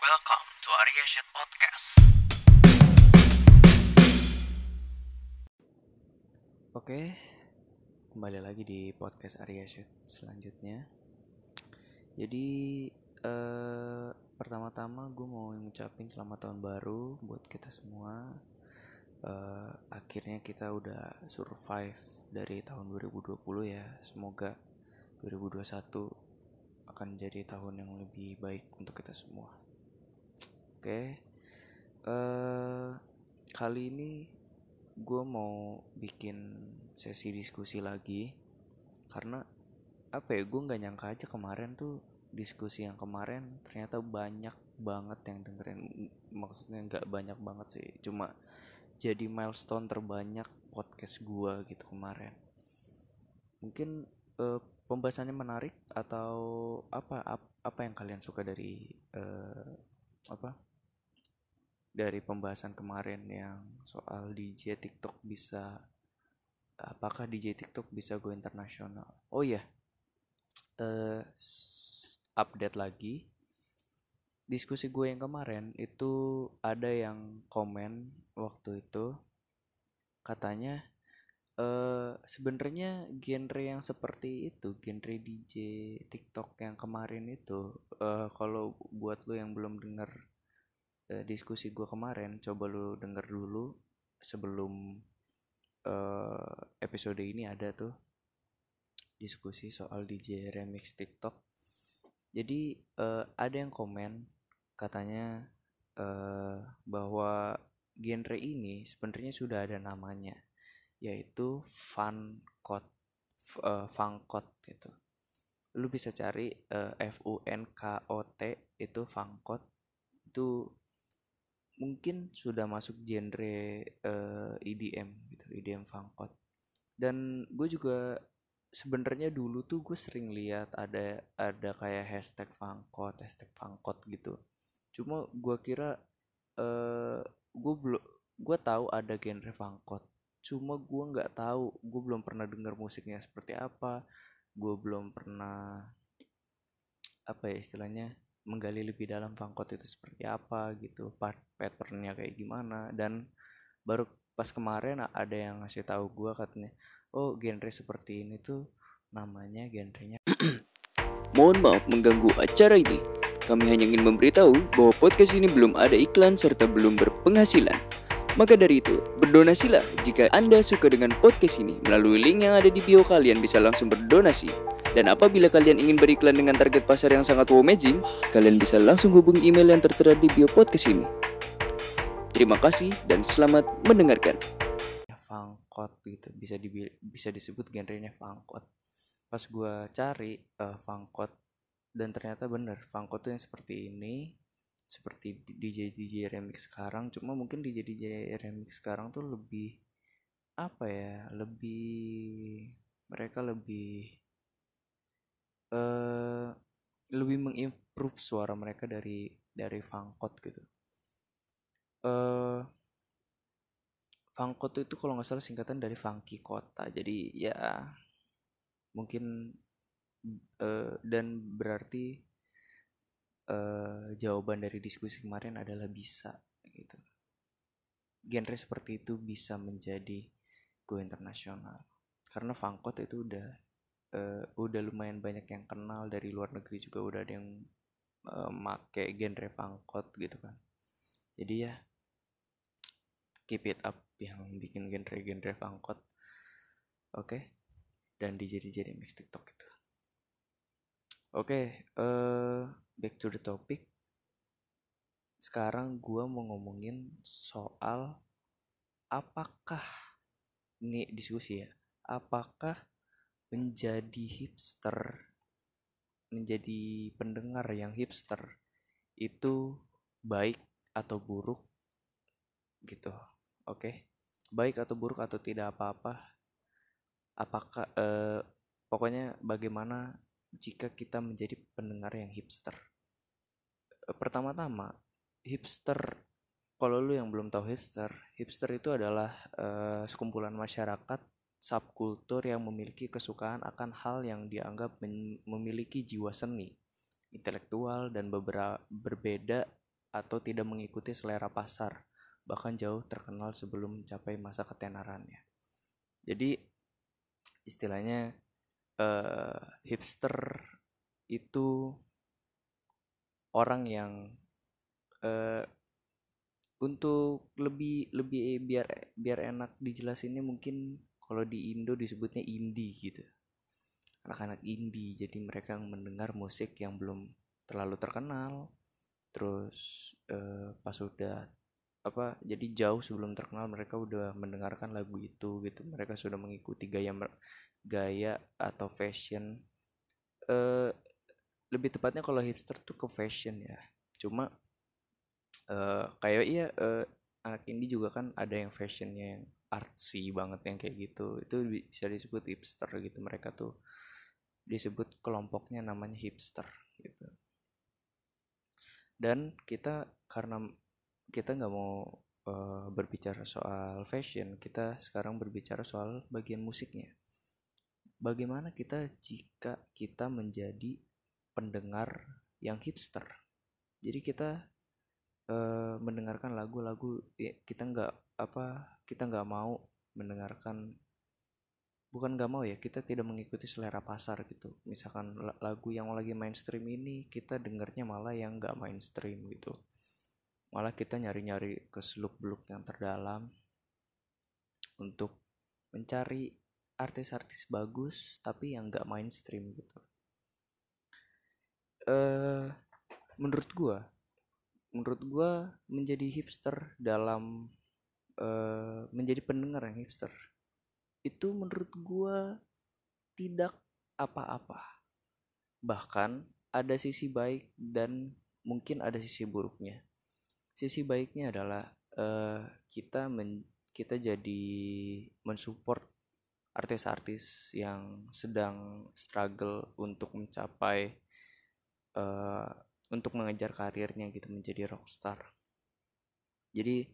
Welcome to Arya Podcast. Oke, kembali lagi di podcast Arya selanjutnya. Jadi eh, pertama-tama gue mau ngucapin selamat tahun baru buat kita semua. Eh, akhirnya kita udah survive dari tahun 2020 ya. Semoga 2021 akan jadi tahun yang lebih baik untuk kita semua. Oke, eh kali ini gue mau bikin sesi diskusi lagi. Karena apa ya gue nggak nyangka aja kemarin tuh diskusi yang kemarin ternyata banyak banget yang dengerin. Maksudnya nggak banyak banget sih cuma jadi milestone terbanyak podcast gue gitu kemarin. Mungkin eh, pembahasannya menarik atau apa ap- apa yang kalian suka dari eh, apa dari pembahasan kemarin yang soal DJ TikTok bisa apakah DJ TikTok bisa go internasional? Oh iya, eh s- update lagi. Diskusi gue yang kemarin itu ada yang komen waktu itu katanya eh sebenarnya genre yang seperti itu, genre DJ TikTok yang kemarin itu eh kalau buat lo yang belum denger eh, diskusi gue kemarin coba lu denger dulu sebelum eh, episode ini ada tuh diskusi soal DJ remix TikTok. Jadi eh, ada yang komen katanya eh, bahwa genre ini sebenarnya sudah ada namanya yaitu funkot F- eh, funkot itu lu bisa cari eh, F U N K O T itu funkot itu mungkin sudah masuk genre eh, EDM gitu, EDM funkot. Dan gue juga sebenarnya dulu tuh gue sering lihat ada ada kayak hashtag funkot, hashtag funkot gitu. Cuma gue kira eh gue belum gue tahu ada genre funkot. Cuma gue nggak tahu, gue belum pernah dengar musiknya seperti apa. Gue belum pernah apa ya istilahnya menggali lebih dalam fangkot itu seperti apa gitu part patternnya kayak gimana dan baru pas kemarin ada yang ngasih tahu gua katanya oh genre seperti ini tuh namanya genrenya Mohon maaf mengganggu acara ini. Kami hanya ingin memberitahu bahwa podcast ini belum ada iklan serta belum berpenghasilan. Maka dari itu, berdonasilah jika Anda suka dengan podcast ini. Melalui link yang ada di bio kalian bisa langsung berdonasi. Dan apabila kalian ingin beriklan dengan target pasar yang sangat amazing, kalian bisa langsung hubungi email yang tertera di bio podcast ini. Terima kasih dan selamat mendengarkan. fangkot gitu bisa dibi- bisa disebut genrenya fangkot pas gua cari eh, fangkot dan ternyata bener fangkot tuh yang seperti ini seperti DJ DJ remix sekarang cuma mungkin DJ DJ remix sekarang tuh lebih apa ya lebih mereka lebih eh lebih mengimprove suara mereka dari dari fangkot gitu eh Fangkot itu kalau nggak salah singkatan dari funky kota. Jadi ya mungkin eh, dan berarti eh, jawaban dari diskusi kemarin adalah bisa gitu. Genre seperti itu bisa menjadi go internasional. Karena Fangkot itu udah eh, udah lumayan banyak yang kenal dari luar negeri juga udah ada yang eh, make genre Fangkot gitu kan. Jadi ya keep it up yang bikin genre-genre fangkot oke? Dan DJ DJ mix TikTok itu oke eh back to the topic. Sekarang gua mau ngomongin soal apakah ini diskusi ya apakah menjadi hipster menjadi pendengar yang hipster itu baik atau buruk gitu oke? Baik atau buruk atau tidak apa-apa apakah eh, pokoknya bagaimana jika kita menjadi pendengar yang hipster? Eh, pertama-tama hipster kalau lu yang belum tahu hipster hipster itu adalah eh, sekumpulan masyarakat subkultur yang memiliki kesukaan akan hal yang dianggap memiliki jiwa seni intelektual dan beberapa berbeda atau tidak mengikuti selera pasar bahkan jauh terkenal sebelum mencapai masa ketenarannya. Jadi istilahnya eh, hipster itu orang yang eh, untuk lebih lebih biar biar enak dijelasinnya mungkin kalau di Indo disebutnya indie gitu. Anak-anak indie. Jadi mereka yang mendengar musik yang belum terlalu terkenal. Terus eh, pas udah apa jadi jauh sebelum terkenal mereka udah mendengarkan lagu itu gitu. Mereka sudah mengikuti gaya gaya atau fashion. Eh, lebih tepatnya kalau hipster tuh ke fashion ya. Cuma uh, kayak iya uh, anak indie juga kan ada yang fashionnya yang artsy banget yang kayak gitu. Itu bisa disebut hipster gitu. Mereka tuh disebut kelompoknya namanya hipster gitu. Dan kita karena kita nggak mau uh, berbicara soal fashion kita sekarang berbicara soal bagian musiknya. Bagaimana kita jika kita menjadi pendengar yang hipster? Jadi kita uh, mendengarkan lagu-lagu ya, kita nggak apa kita nggak mau mendengarkan bukan nggak mau ya kita tidak mengikuti selera pasar gitu. Misalkan lagu yang lagi mainstream ini kita dengarnya malah yang nggak mainstream gitu. Malah kita nyari-nyari ke seluk beluk yang terdalam untuk mencari artis-artis bagus tapi yang nggak mainstream gitu. Eh menurut gua menurut gue menjadi hipster dalam uh, menjadi pendengar yang hipster. Itu menurut gue tidak apa-apa. Bahkan ada sisi baik dan mungkin ada sisi buruknya. Sisi baiknya adalah uh, kita men kita jadi mensupport artis-artis yang sedang struggle untuk mencapai uh, untuk mengejar karirnya gitu menjadi rockstar. Jadi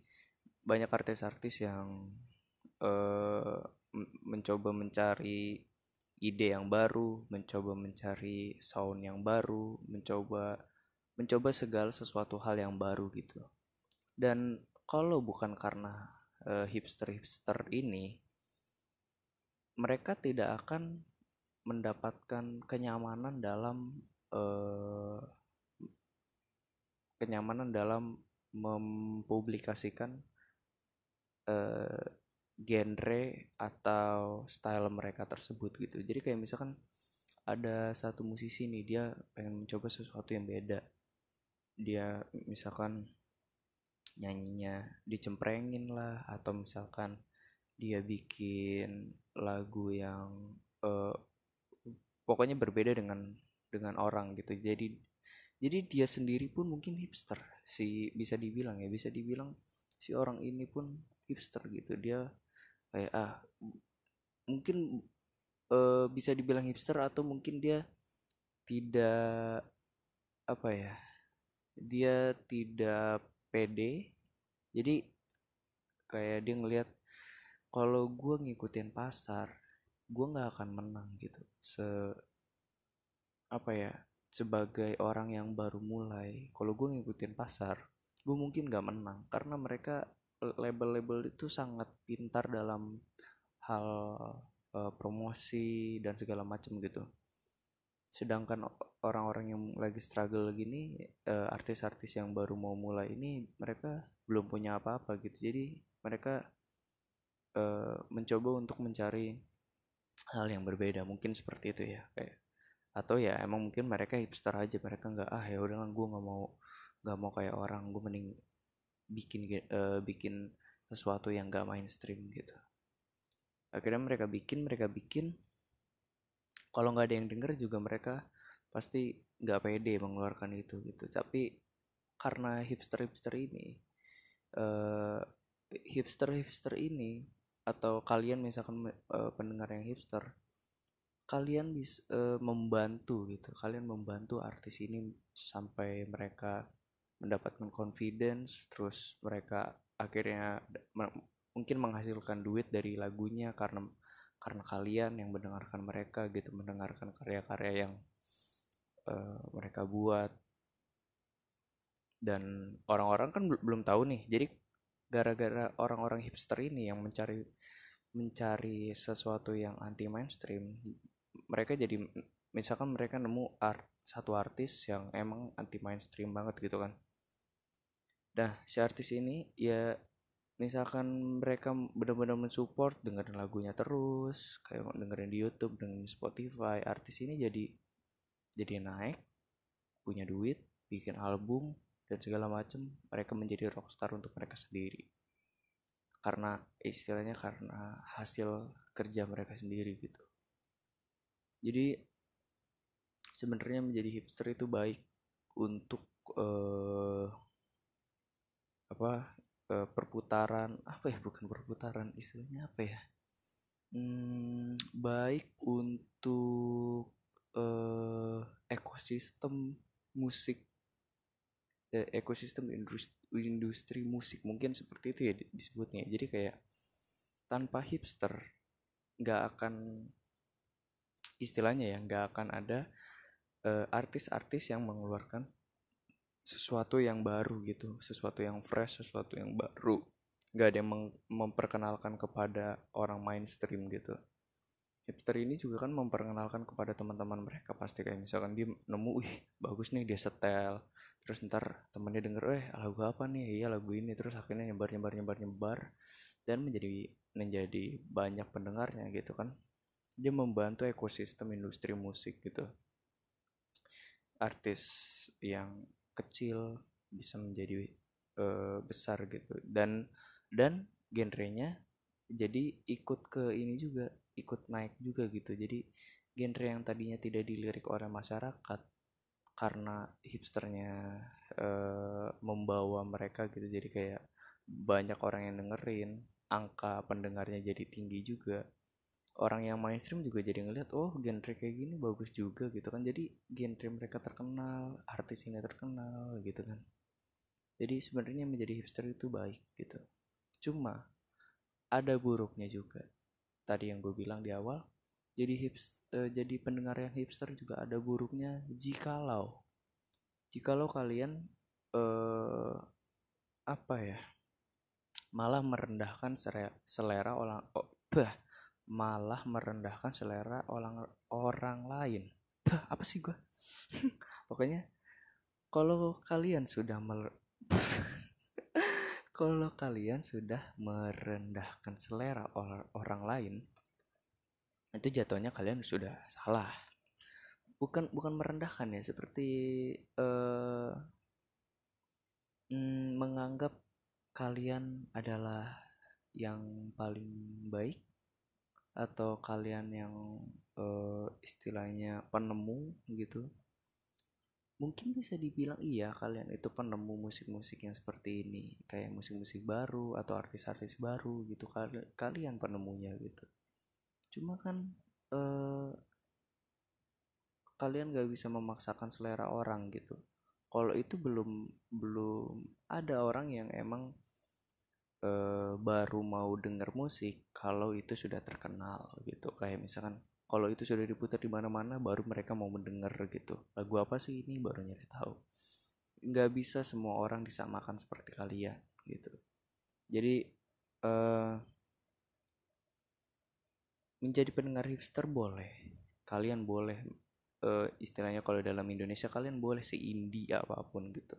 banyak artis-artis yang uh, mencoba mencari ide yang baru mencoba mencari sound yang baru mencoba mencoba segala sesuatu hal yang baru gitu. Dan kalau bukan karena uh, hipster-hipster ini mereka tidak akan mendapatkan kenyamanan dalam uh, kenyamanan dalam mempublikasikan uh, genre atau style mereka tersebut gitu. Jadi kayak misalkan ada satu musisi nih dia pengen mencoba sesuatu yang beda. Dia misalkan nyanyinya dicemprengin lah atau misalkan dia bikin lagu yang uh, pokoknya berbeda dengan dengan orang gitu. Jadi jadi dia sendiri pun mungkin hipster si bisa dibilang ya. Bisa dibilang si orang ini pun hipster gitu. Dia kayak ah mungkin uh, bisa dibilang hipster atau mungkin dia tidak apa ya dia tidak pede. Jadi kayak dia ngelihat kalau gue ngikutin pasar gue nggak akan menang gitu. Se apa ya sebagai orang yang baru mulai kalau gue ngikutin pasar gue mungkin gak menang karena mereka label-label itu sangat pintar dalam hal uh, promosi dan segala macam gitu. Sedangkan orang-orang yang lagi struggle gini uh, artis-artis yang baru mau mulai ini mereka belum punya apa-apa gitu. Jadi mereka uh, mencoba untuk mencari hal yang berbeda mungkin seperti itu ya kayak atau ya emang mungkin mereka hipster aja mereka nggak ah ya udah gue nggak mau nggak mau kayak orang gue mending bikin uh, bikin sesuatu yang gak mainstream gitu. Akhirnya mereka bikin mereka bikin. Kalau nggak ada yang denger juga mereka pasti nggak pede mengeluarkan itu gitu. Tapi karena hipster hipster ini uh, eh, hipster hipster ini atau kalian misalkan uh, pendengar yang hipster kalian bisa uh, membantu gitu. Kalian membantu artis ini sampai mereka mendapatkan confidence terus mereka akhirnya mungkin menghasilkan duit dari lagunya karena karena kalian yang mendengarkan mereka gitu mendengarkan karya-karya yang uh, mereka buat. Dan orang-orang kan bel- belum tahu nih jadi gara-gara orang-orang hipster ini yang mencari mencari sesuatu yang anti mainstream mereka jadi misalkan mereka nemu art satu artis yang emang anti mainstream banget gitu kan nah si artis ini ya misalkan mereka benar-benar mensupport dengerin lagunya terus kayak dengerin di YouTube dengerin di Spotify artis ini jadi jadi naik punya duit bikin album dan segala macem mereka menjadi rockstar untuk mereka sendiri. Karena istilahnya karena hasil kerja mereka sendiri gitu. Jadi sebenarnya menjadi hipster itu baik untuk eh, apa eh, perputaran apa ya bukan perputaran istilahnya apa ya? Hmm, baik untuk eh, ekosistem musik eh, ekosistem industri, industri musik mungkin seperti itu ya di- disebutnya. Jadi kayak tanpa hipster nggak akan istilahnya ya nggak akan ada eh, artis-artis yang mengeluarkan sesuatu yang baru gitu sesuatu yang fresh sesuatu yang baru. Nggak ada yang memperkenalkan kepada orang mainstream gitu. Hipster ini juga kan memperkenalkan kepada teman-teman mereka pasti. Kayak misalkan dia nemu wih bagus nih dia setel. Terus ntar temennya denger eh lagu apa nih? Iya lagu ini. Terus akhirnya nyebar nyebar nyebar nyebar. Dan menjadi menjadi banyak pendengarnya gitu kan. Dia membantu ekosistem industri musik gitu. Artis yang kecil bisa menjadi eh, besar gitu. Dan dan genrenya jadi ikut ke ini juga ikut naik juga gitu. Jadi genre yang tadinya tidak dilirik oleh masyarakat karena hipsternya eh, membawa mereka gitu. Jadi kayak banyak orang yang dengerin angka pendengarnya jadi tinggi juga orang yang mainstream juga jadi ngeliat oh genre kayak gini bagus juga gitu kan. Jadi genre mereka terkenal artis ini terkenal gitu kan. Jadi sebenarnya menjadi hipster itu baik gitu. Cuma ada buruknya juga. Tadi yang gue bilang di awal jadi hips eh, jadi pendengar yang hipster juga ada buruknya jikalau. Jikalau kalian eh apa ya malah merendahkan selera, selera orang oh, bah, malah merendahkan selera orang orang lain. Bah, apa sih gue pokoknya kalau kalian sudah kalau kalian sudah merendahkan selera or- orang lain itu jatuhnya kalian sudah salah. Bukan bukan merendahkan ya seperti eh mm, menganggap kalian adalah yang paling baik atau kalian yang eh, istilahnya penemu gitu mungkin bisa dibilang iya kalian itu penemu musik-musik yang seperti ini kayak musik-musik baru atau artis-artis baru gitu Kali- kalian penemunya gitu. Cuma kan eh, kalian gak bisa memaksakan selera orang gitu. Kalau itu belum belum ada orang yang emang eh, baru mau denger musik kalau itu sudah terkenal gitu. Kayak misalkan kalau itu sudah diputar di mana-mana baru mereka mau mendengar gitu. Lagu apa sih ini? Baru nyari tahu. Nggak bisa semua orang disamakan seperti kalian gitu. Jadi eh menjadi pendengar hipster boleh. Kalian boleh eh, istilahnya kalau dalam Indonesia kalian boleh se indie apa pun gitu.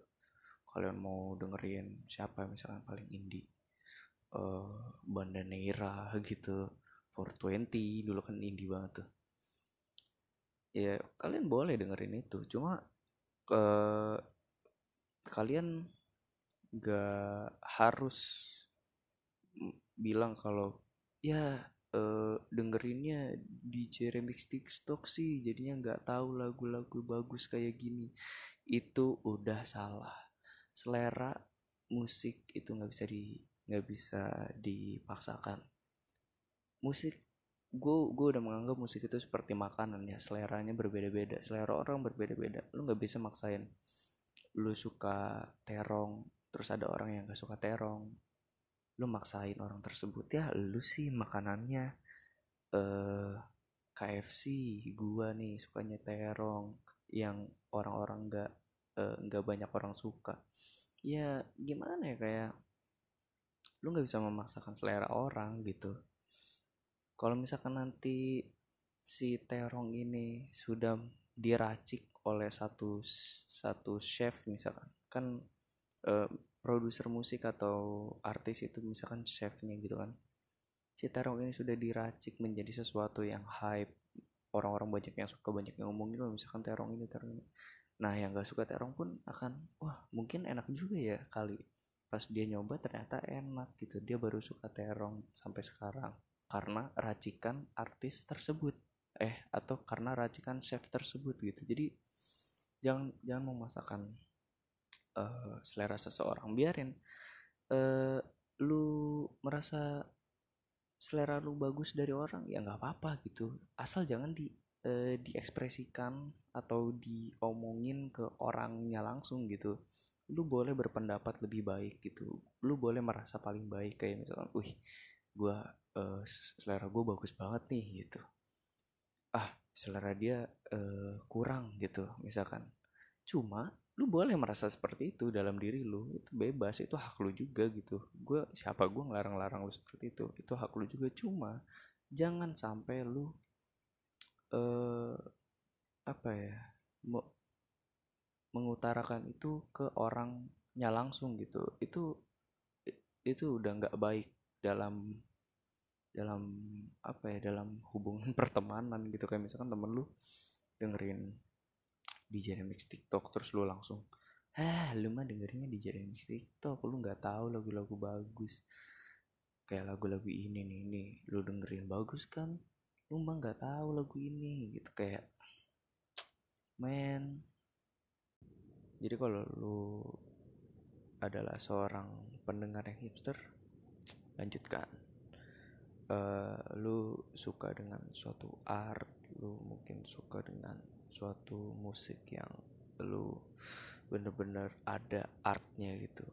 Kalian mau dengerin siapa misalkan paling indie eh Banda Neira gitu. 420 dulu kan indie banget tuh. Ya kalian boleh dengerin itu. Cuma eh kalian gak harus bilang kalau ya eh, dengerinnya DJ Remix TikTok sih jadinya nggak tahu lagu-lagu bagus kayak gini. Itu udah salah. Selera musik itu nggak bisa di nggak bisa dipaksakan. Musik gue gue udah menganggap musik itu seperti makanan ya seleranya berbeda-beda selera orang berbeda-beda. Lu nggak bisa maksain. Lu suka terong terus ada orang yang gak suka terong. Lu maksain orang tersebut ya lu sih makanannya eh KFC gua nih sukanya terong yang orang-orang nggak eh, nggak banyak orang suka. Ya gimana ya kayak lu nggak bisa memaksakan selera orang gitu. Kalau misalkan nanti si terong ini sudah diracik oleh satu satu chef misalkan kan eh, produser musik atau artis itu misalkan chefnya gitu kan si terong ini sudah diracik menjadi sesuatu yang hype orang-orang banyak yang suka banyak yang ngomongin oh, misalkan terong ini terong ini. Nah yang gak suka terong pun akan wah mungkin enak juga ya kali pas dia nyoba ternyata enak gitu. Dia baru suka terong sampai sekarang karena racikan artis tersebut. Eh atau karena racikan chef tersebut gitu. Jadi jangan jangan memasakkan uh, selera seseorang. Biarin uh, lu merasa selera lu bagus dari orang ya nggak apa-apa gitu. Asal jangan di uh, diekspresikan atau diomongin ke orangnya langsung gitu lu boleh berpendapat lebih baik gitu. Lu boleh merasa paling baik kayak misalkan wih gua uh, selera gue bagus banget nih gitu. Ah selera dia uh, kurang gitu misalkan. Cuma lu boleh merasa seperti itu dalam diri lu itu bebas itu hak lu juga gitu. Gue siapa gue ngelarang-larang lu seperti itu itu hak lu juga. Cuma jangan sampai lu uh, apa ya mengutarakan itu ke orangnya langsung gitu. Itu itu udah nggak baik dalam dalam apa ya dalam hubungan pertemanan gitu. Kayak misalkan temen lu dengerin DJ remix TikTok terus lu langsung ah lu mah dengerinnya DJ remix TikTok lu nggak tahu lagu-lagu bagus. Kayak lagu-lagu ini nih ini lu dengerin bagus kan? Lu mah nggak tahu lagu ini gitu. Kayak men jadi kalau lu adalah seorang pendengar yang hipster lanjutkan. Uh, lu suka dengan suatu art lu mungkin suka dengan suatu musik yang lu bener-bener ada artnya gitu.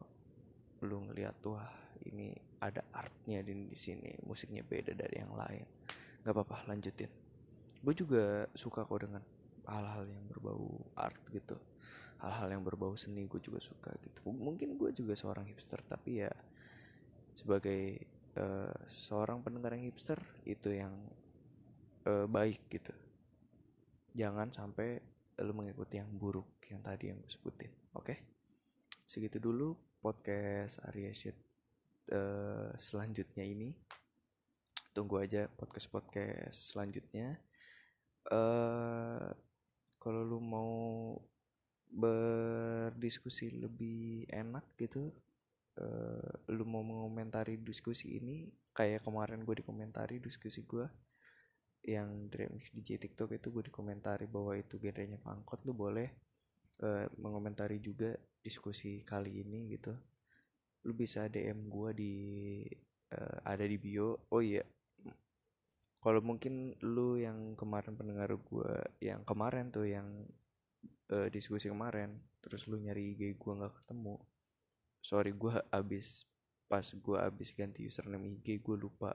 Lu ngeliat wah ini ada artnya di, sini musiknya beda dari yang lain. Nggak apa-apa lanjutin. Gue juga suka kok dengan hal-hal yang berbau art gitu hal-hal yang berbau seni gue juga suka gitu. Mungkin gue juga seorang hipster tapi ya sebagai uh, seorang pendengar yang hipster itu yang uh, baik gitu. Jangan sampai lu mengikuti yang buruk yang tadi yang gue sebutin oke? Okay? segitu dulu podcast Arya Shit uh, selanjutnya ini. Tunggu aja podcast podcast selanjutnya. Uh, kalau lu mau berdiskusi lebih enak gitu uh, lu mau mengomentari diskusi ini kayak kemarin gue dikomentari diskusi gue yang remix DJ TikTok itu gue dikomentari bahwa itu genrenya pangkot lu boleh uh, mengomentari juga diskusi kali ini gitu. Lu bisa DM gue di uh, ada di bio. Oh iya kalau mungkin lu yang kemarin pendengar gue yang kemarin tuh yang uh, diskusi kemarin terus lu nyari IG gue nggak ketemu. Sorry gue abis pas gue abis ganti username IG gue lupa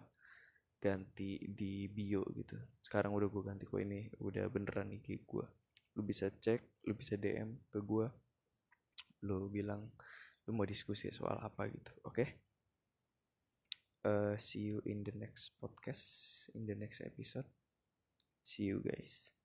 ganti di bio gitu. Sekarang udah gue ganti kok ini udah beneran IG gue lu bisa cek lu bisa DM ke gue lu bilang lu mau diskusi soal apa gitu oke? Okay? uh, see you in the next podcast in the next episode. See you guys